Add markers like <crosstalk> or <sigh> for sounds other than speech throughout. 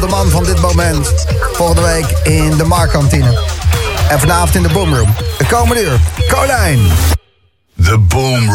de man van dit moment. Volgende week in de Marktkantine. En vanavond in de Boomroom. De komende uur, Colijn. The Boom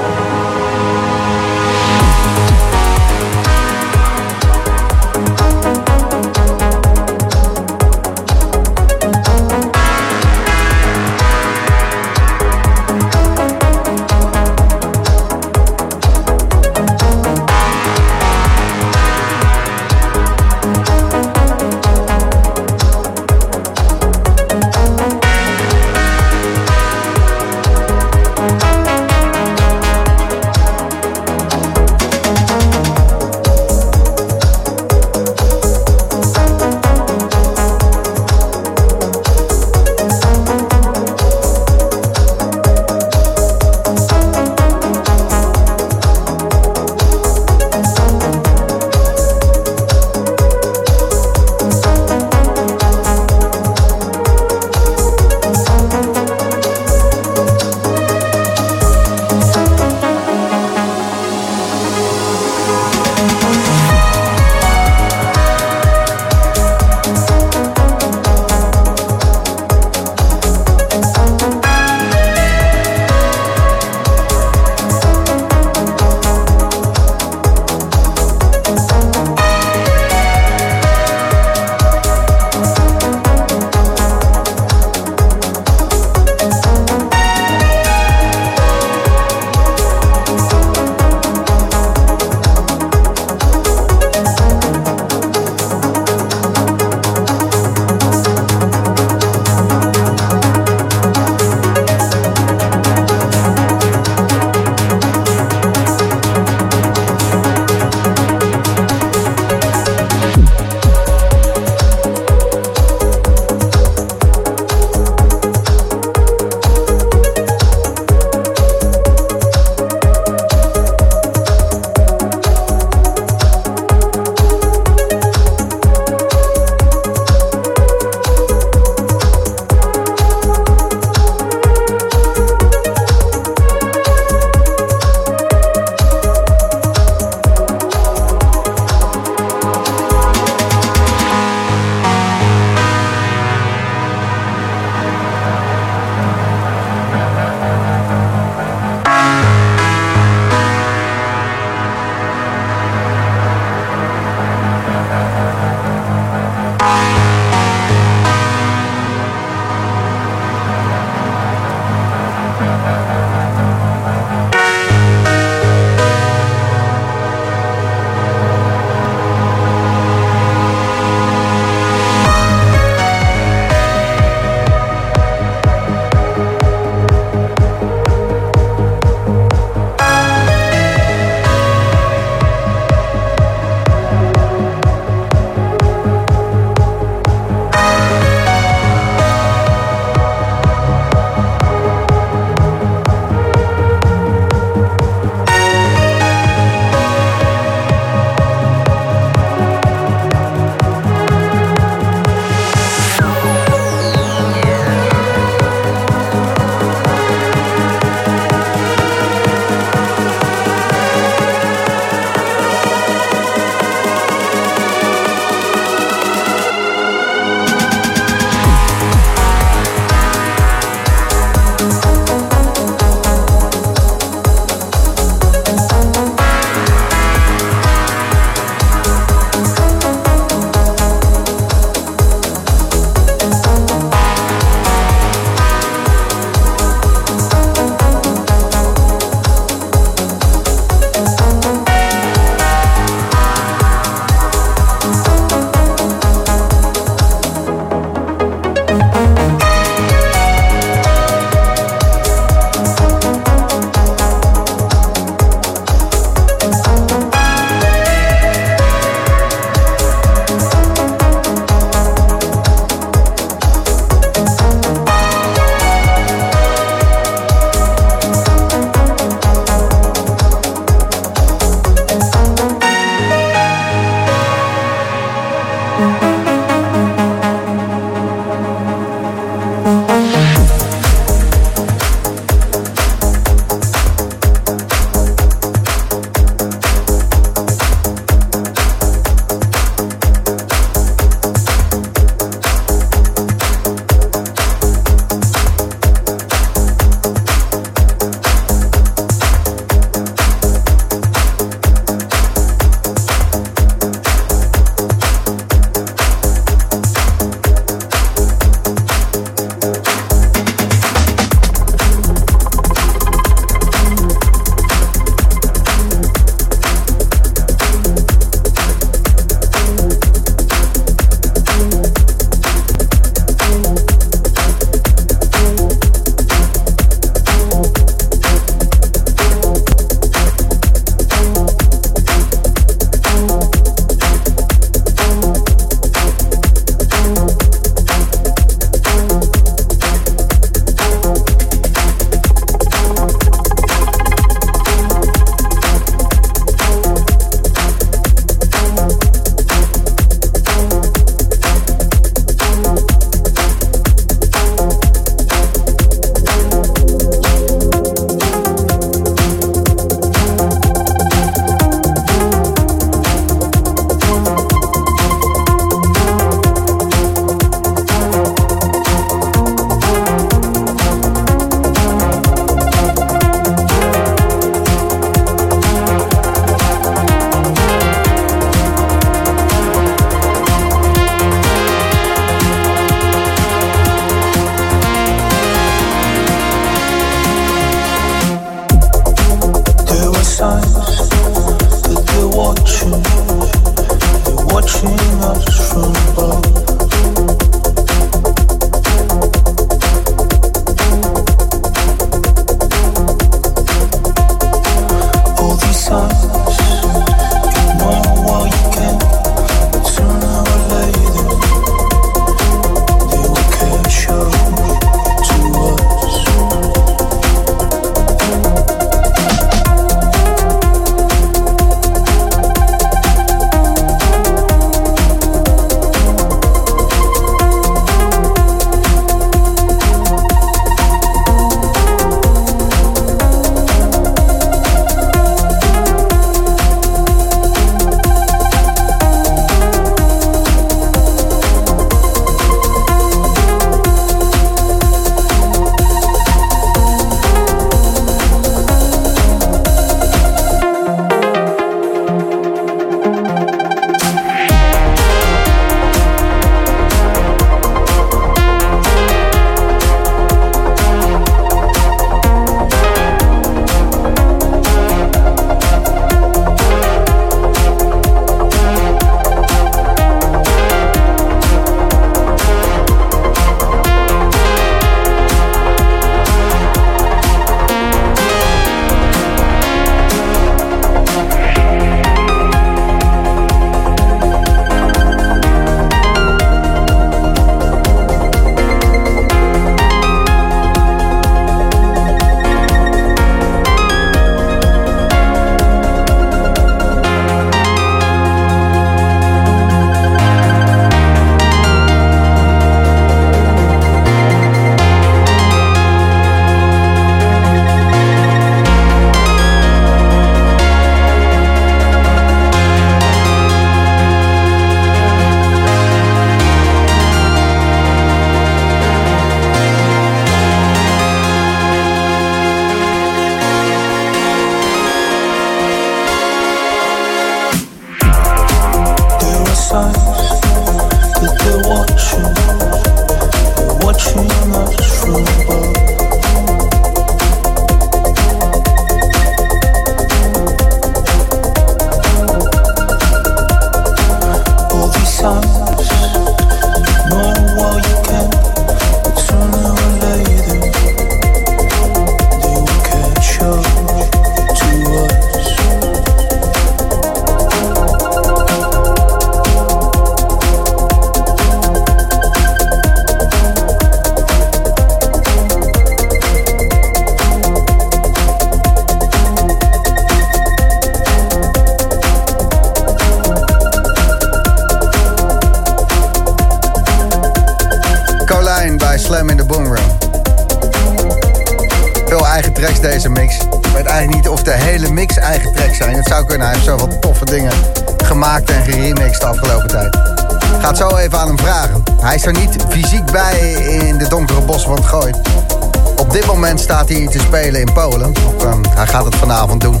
in Polen. Ehm, hij gaat het vanavond doen.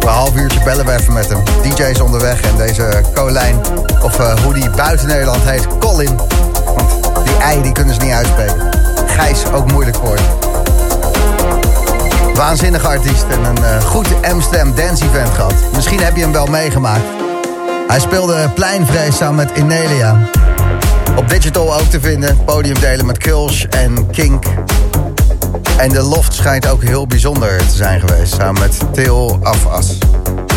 Een half uurtje bellen we even met hem. DJ is onderweg en deze Colijn, of uh, hoe die buiten Nederland heet, Colin. Want die ei die kunnen ze niet uitspreken. Gijs ook moeilijk voor je. Waanzinnige artiest en een uh, goed Amsterdam dance event gehad. Misschien heb je hem wel meegemaakt. Hij speelde Pleinvrees samen met Inelia. Op digital ook te vinden. Podium delen met Kulsh en Kink. En de loft schijnt ook heel bijzonder te zijn geweest. Samen met Theo Afas.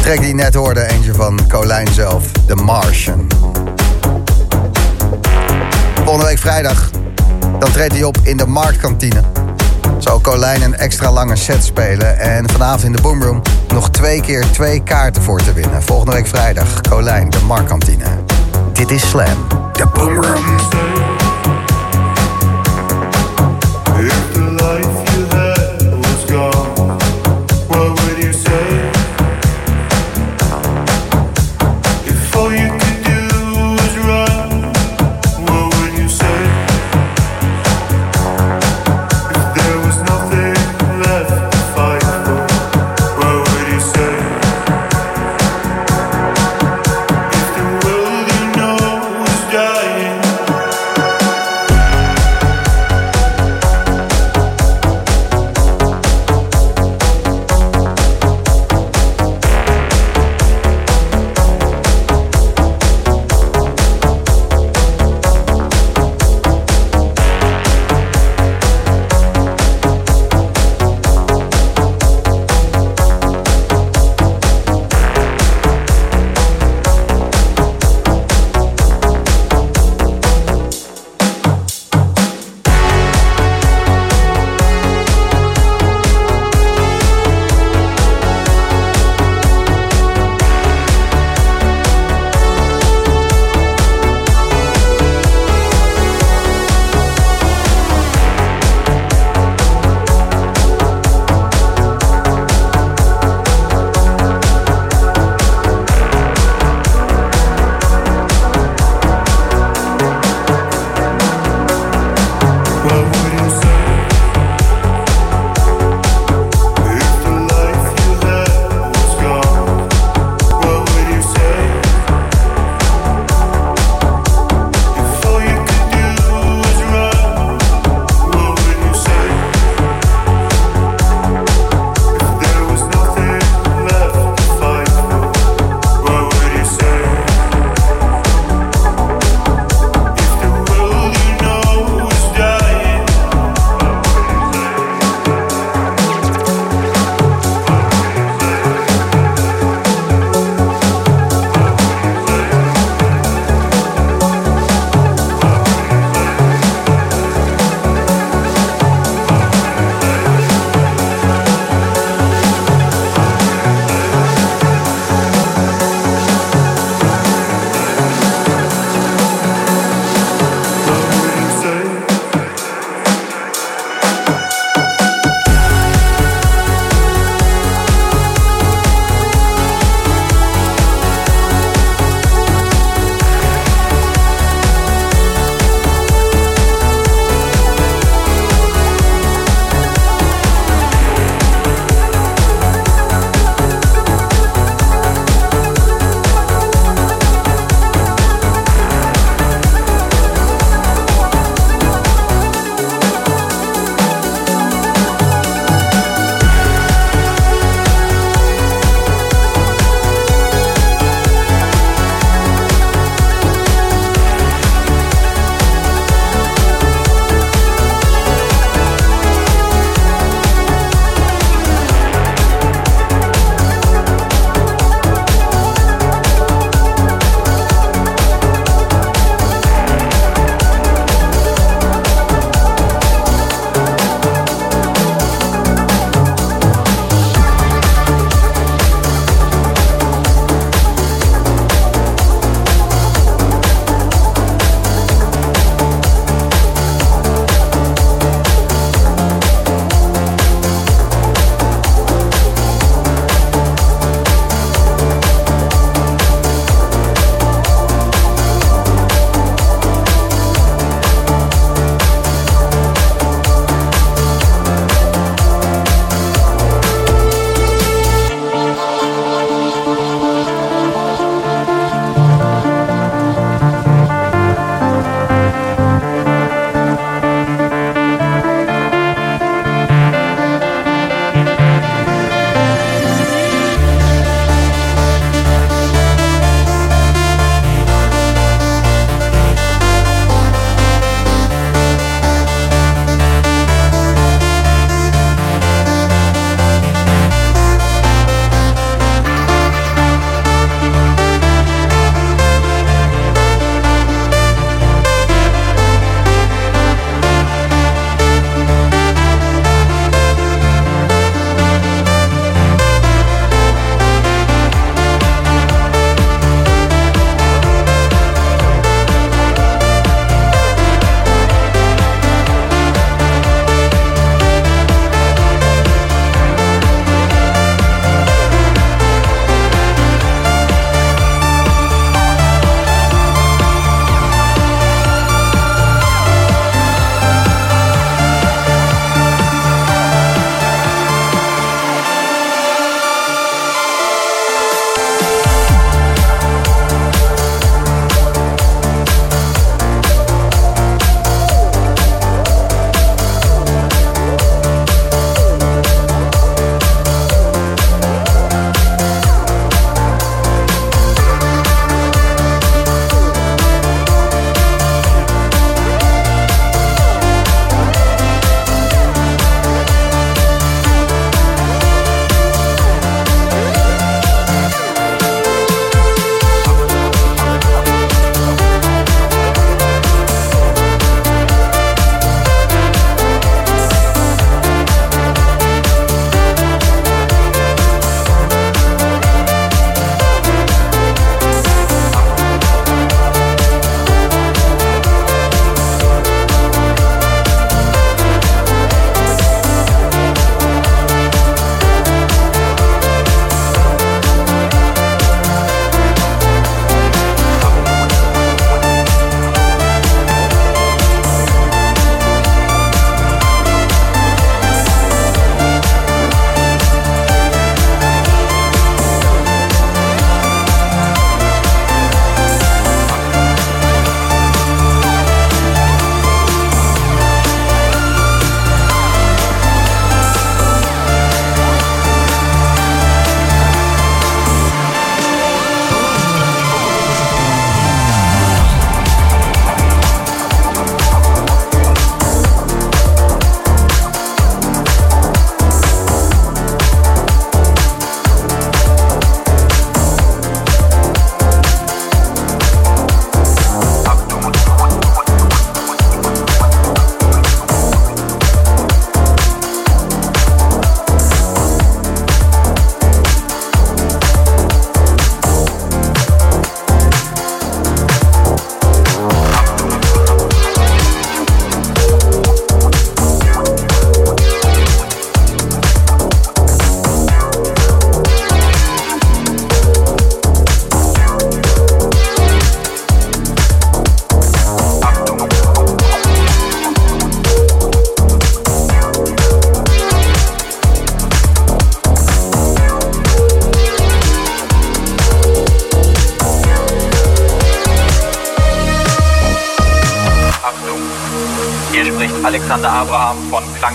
Track die net hoorde, eentje van Colijn zelf. The Martian. Volgende week vrijdag. Dan treedt hij op in de Marktkantine. Zal Colijn een extra lange set spelen. En vanavond in de Boomroom nog twee keer twee kaarten voor te winnen. Volgende week vrijdag. Colijn, de Marktkantine. Dit is Slam. De Boomroom.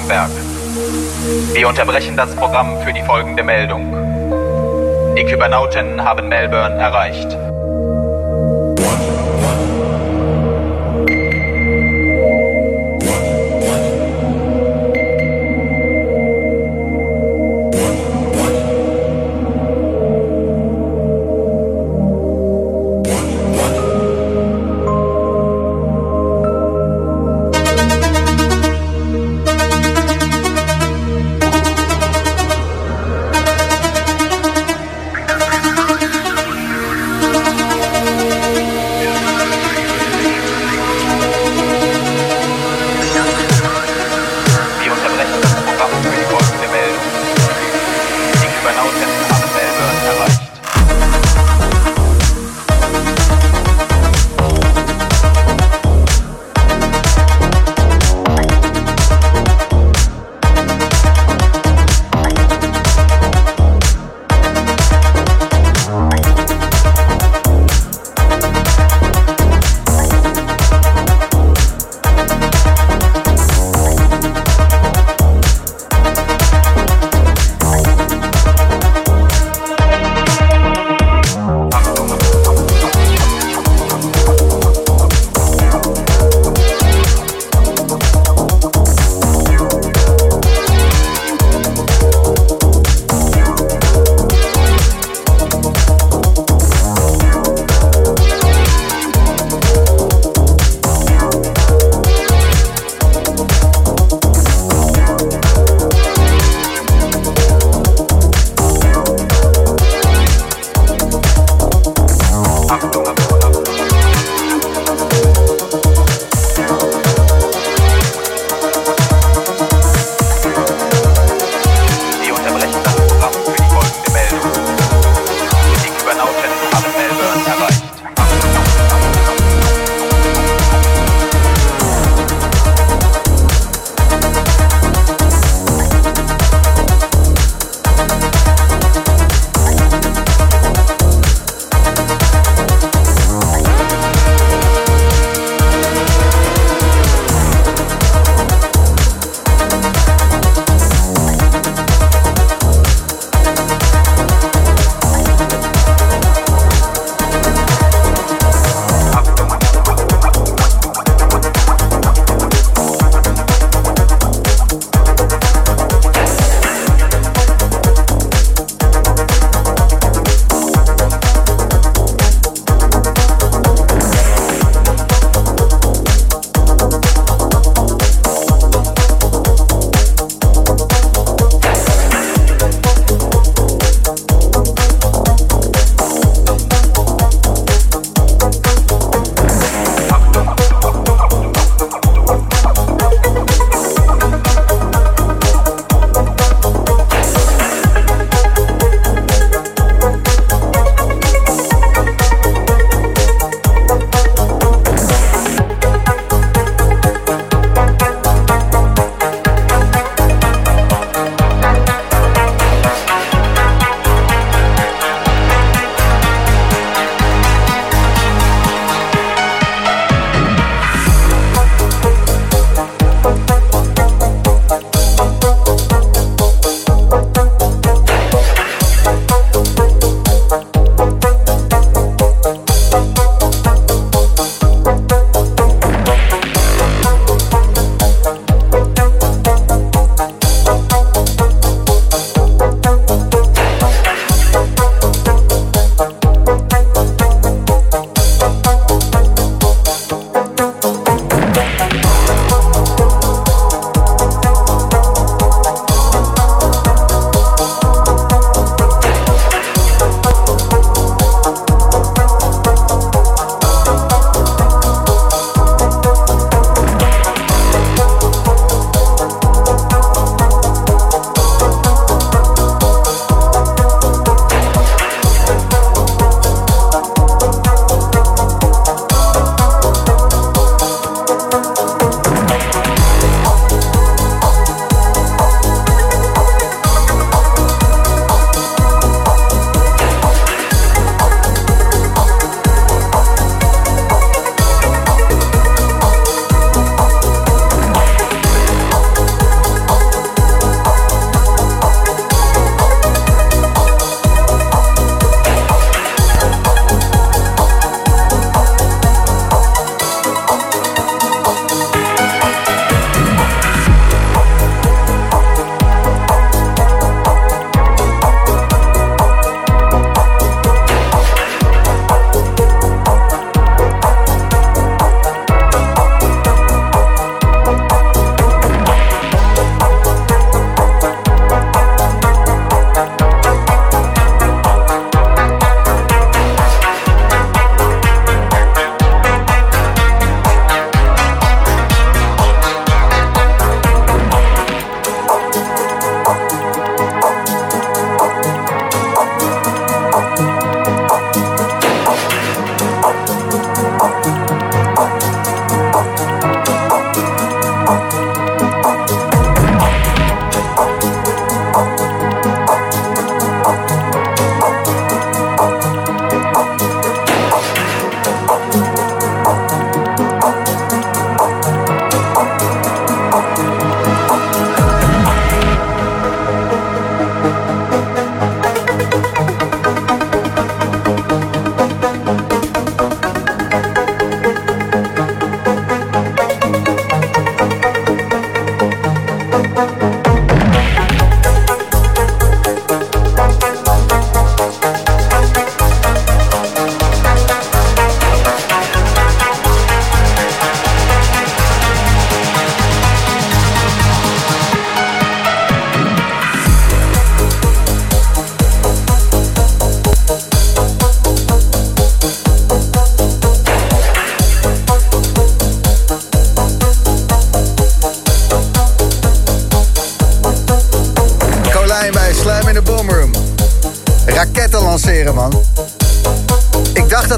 Klangberg. Wir unterbrechen das Programm für die folgende Meldung. Die Kybernauten haben Melbourne erreicht.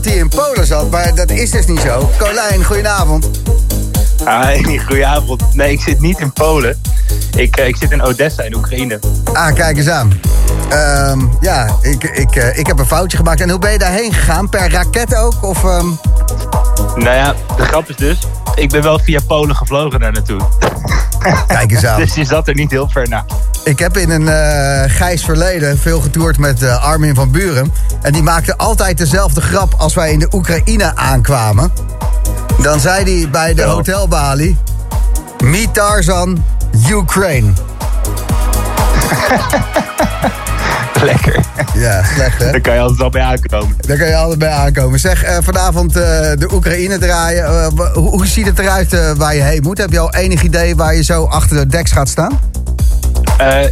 Hij in Polen zat, maar dat is dus niet zo. Colijn, goedenavond. Hi, goedenavond. Nee, ik zit niet in Polen. Ik, uh, ik zit in Odessa in Oekraïne. Ah, kijk eens aan. Ehm, ja, ik, ik, uh, ik heb een foutje gemaakt. En hoe ben je daarheen gegaan? Per raket ook? Of, um... Nou ja, de grap is dus... Ik ben wel via Polen gevlogen daar naartoe. <laughs> Kijk eens aan. <laughs> dus je zat er niet heel ver na. Ik heb in een uh, grijs verleden veel getoerd met uh, Armin van Buren. En die maakte altijd dezelfde grap als wij in de Oekraïne aankwamen. Dan zei hij bij de hotelbalie... Meet Tarzan, Ukraine. <laughs> Lekker. Ja, slecht hè? Daar kan je altijd al bij aankomen. Daar kan je altijd bij aankomen. Zeg, uh, vanavond uh, de Oekraïne draaien. Uh, hoe, hoe, ziet het eruit waar je heen moet? Heb je al enig idee waar je zo achter de deks gaat staan?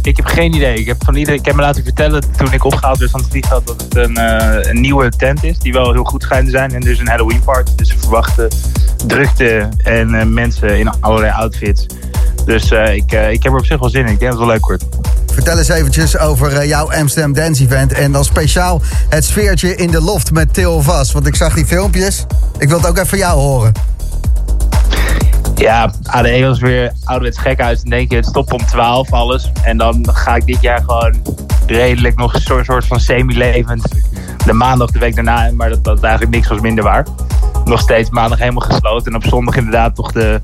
Ik heb geen idee. Ik heb, van iedereen, ik heb me laten vertellen toen ik opgehaald werd van het vliegveld... dat het een, een, nieuwe tent is die wel heel goed schijnt te zijn. En is een Halloween party. Dus we verwachten drukte en mensen in allerlei outfits. Dus ik, ik heb er op zich wel zin in. Ik denk dat het wel leuk wordt. Vertel eens eventjes over jouw Amsterdam Dance Event. En dan speciaal het sfeertje in de loft met Theo Vas. Want ik zag die filmpjes. Ik wil het ook even van jou horen. Ja, ADE was weer ouderwets gek uit. Dan denk je, het stopt om 12 alles. En dan ga ik dit jaar gewoon redelijk nog een soort, van semi-levend. De maandag de week daarna, maar dat, dat eigenlijk niks was minder waar. Nog steeds maandag helemaal gesloten. En op zondag inderdaad toch de,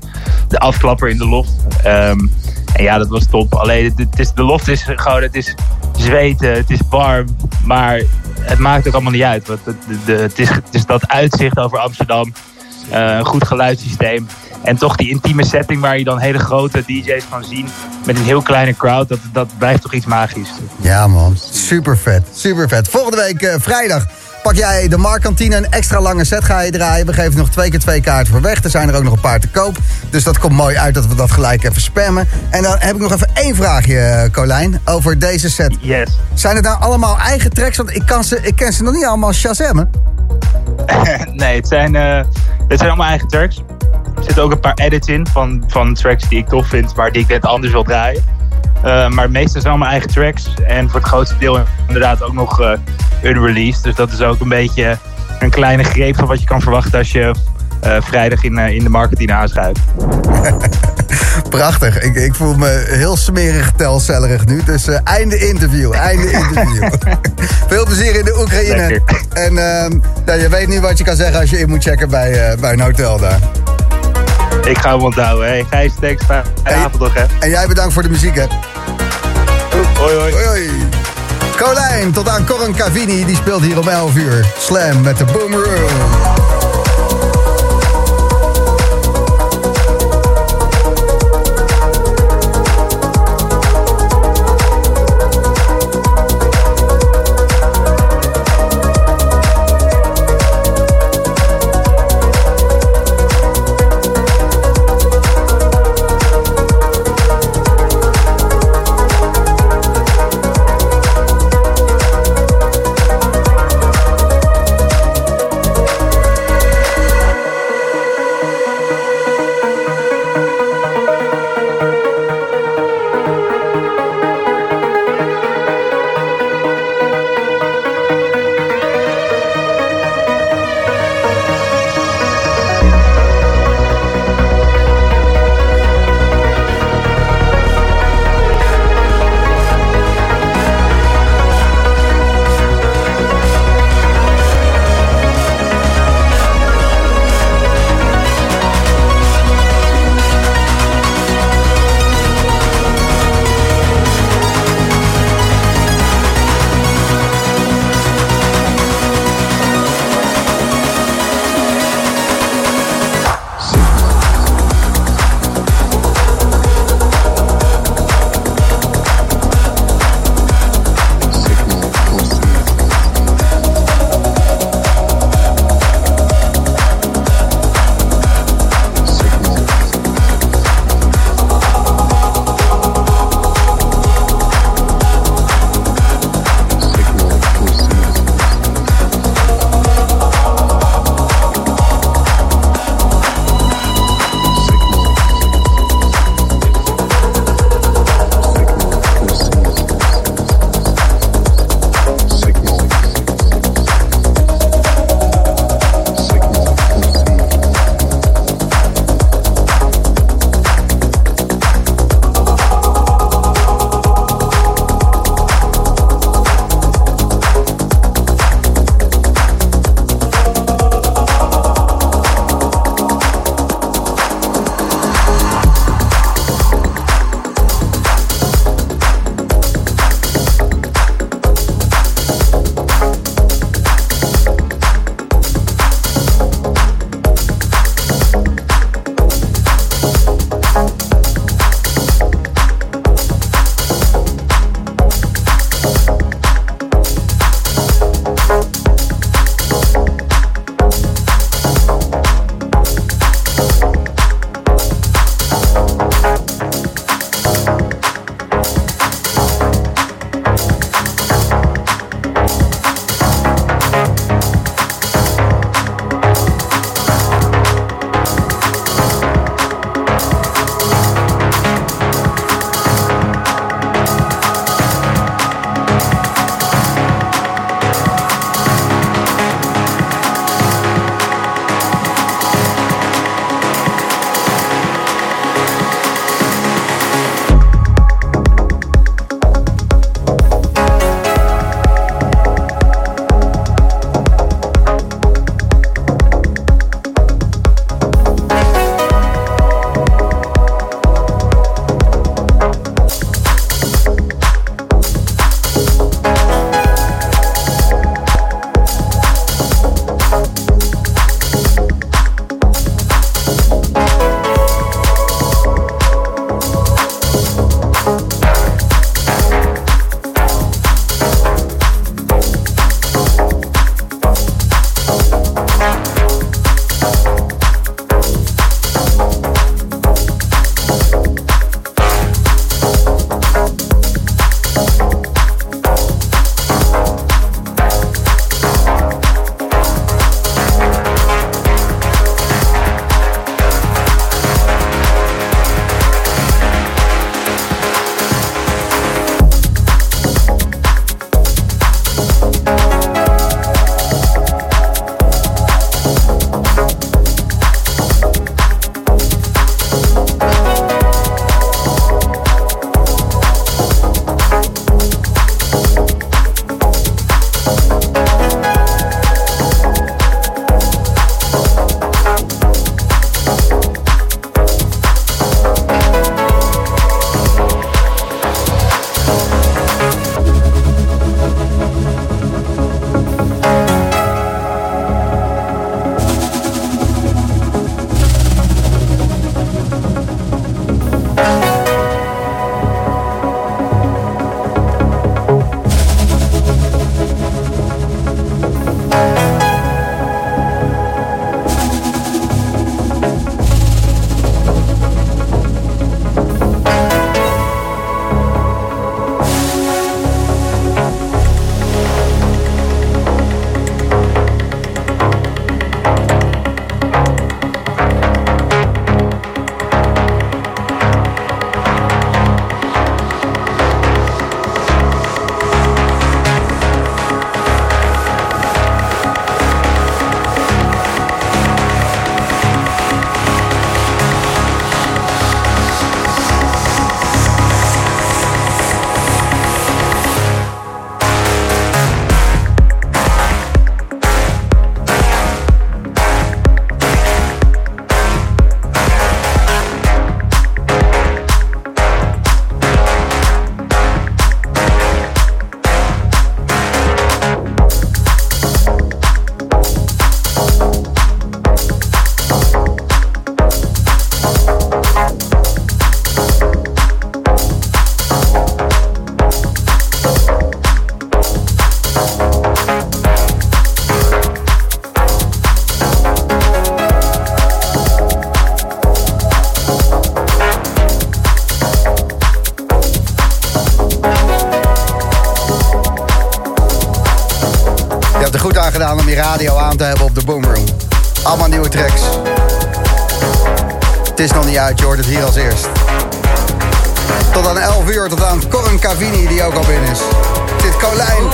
de afklapper in de loft. Um, en ja, dat was top. Alleen het is, de loft is gewoon, het is zweten, het is warm. Maar het maakt ook allemaal niet uit. Want de, het, is, het is dat uitzicht over Amsterdam. Uh, een goed geluidssysteem. En toch die intieme setting waar je dan hele grote DJ's kan zien. Met een heel kleine crowd. Dat, dat blijft toch iets magisch. Ja man, super vet. Super vet. Volgende week uh, vrijdag pak jij de Markantine. Een extra lange set ga je draaien. We geven nog twee keer twee kaarten voor weg. Er zijn er ook nog een paar te koop. Dus dat komt mooi uit dat we dat gelijk even spammen. En dan heb ik nog even één vraagje, Colijn, over deze set. Yes. Zijn het nou allemaal eigen tracks? Want ik, kan ze, ik ken ze nog niet allemaal shazammen. <laughs> nee, het zijn, uh, het zijn allemaal eigen tracks. Er zitten ook een paar edits in van, van tracks die ik tof vind, maar die ik net anders wil draaien. Uh, maar meeste zijn allemaal eigen tracks. En voor het grootste deel inderdaad ook nog uh, unreleased. Dus dat is ook een beetje een kleine greep van wat je kan verwachten als je uh, vrijdag in, in de marketing aanschuift. <laughs> Prachtig. Ik, ik voel me heel smerig telcellerig nu. Dus einde interview. Einde interview. <laughs> Veel plezier in de Oekraïne. Lekker. En ja, je weet nu wat je kan zeggen als je in moet checken bij, bij een hotel daar. Ik ga hem onthouden. Hey, Gijs, thanks. Fijne avond nog, hè. En jij bedankt voor de muziek, hè. Hoi, hoi. Hoi, hoi. Colijn, tot aan Corin Cavini. Die speelt hier om 11 uur. Slam met de Boomerang. Goed aan gedaan om je radio aan te hebben op de Boomroom. Allemaal nieuwe tracks. Het is nog niet uit, je hoort het hier als eerst. Tot aan 11 uur, tot aan Corin Cavini die ook al binnen is. Dit Colijn.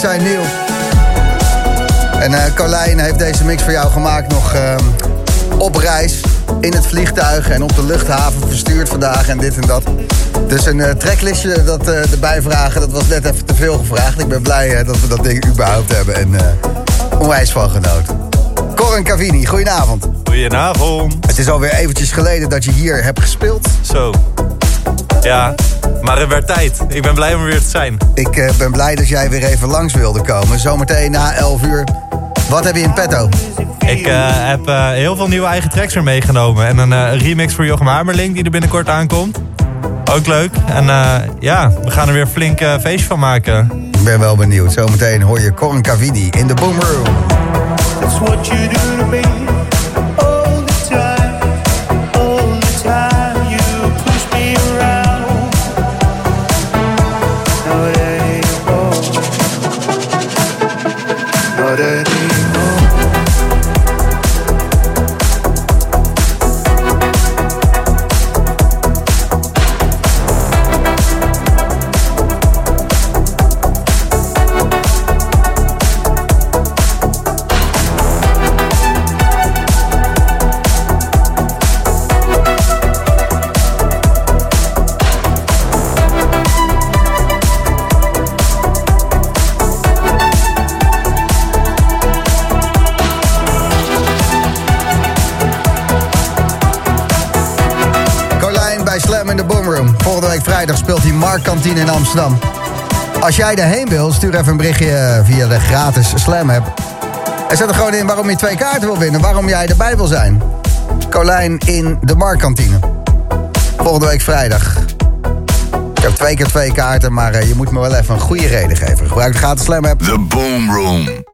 Tracks zijn nieuw. En eh Colijn heeft deze mix voor jou gemaakt nog ehm, op reis. In het vliegtuig en op de luchthaven verstuurd vandaag en dit en dat. Dus een eh, tracklistje dat eh, erbij vragen, dat was net even te veel gevraagd. Ik ben blij dat we dat ding überhaupt hebben en onwijs van genoten. Corin Cavini, goedenavond. Goedenavond. Het is alweer eventjes geleden dat je hier hebt gespeeld. Zo. Ja, maar het werd tijd. Ik ben blij om er weer te zijn. Ik eh, ben blij dat jij weer even langs wilde komen. Zometeen na 11 uur. Wat heb je in petto? Ik eh, heb eh, heel veel nieuwe eigen tracks weer meegenomen. En een eh, remix voor Jochem Hamerling die er binnenkort aankomt. Ook leuk. En eh, ja, we gaan er weer flink feestje van maken. Ik ben wel benieuwd. Zometeen hoor je Corin Cavidi in de Boom Room. That's what you do to me speelt hij Mark Kantine in Amsterdam. Als jij erheen wil, stuur even een berichtje via de gratis Slam app. En zet er gewoon in waarom je twee kaarten wil winnen. Waarom jij erbij wil zijn. Carlijn in de Markkantine. Volgende week vrijdag. Ik heb twee keer twee kaarten, maar eh, je moet me wel even een goede reden geven. Gebruik de gratis Slam app. The Boom Room.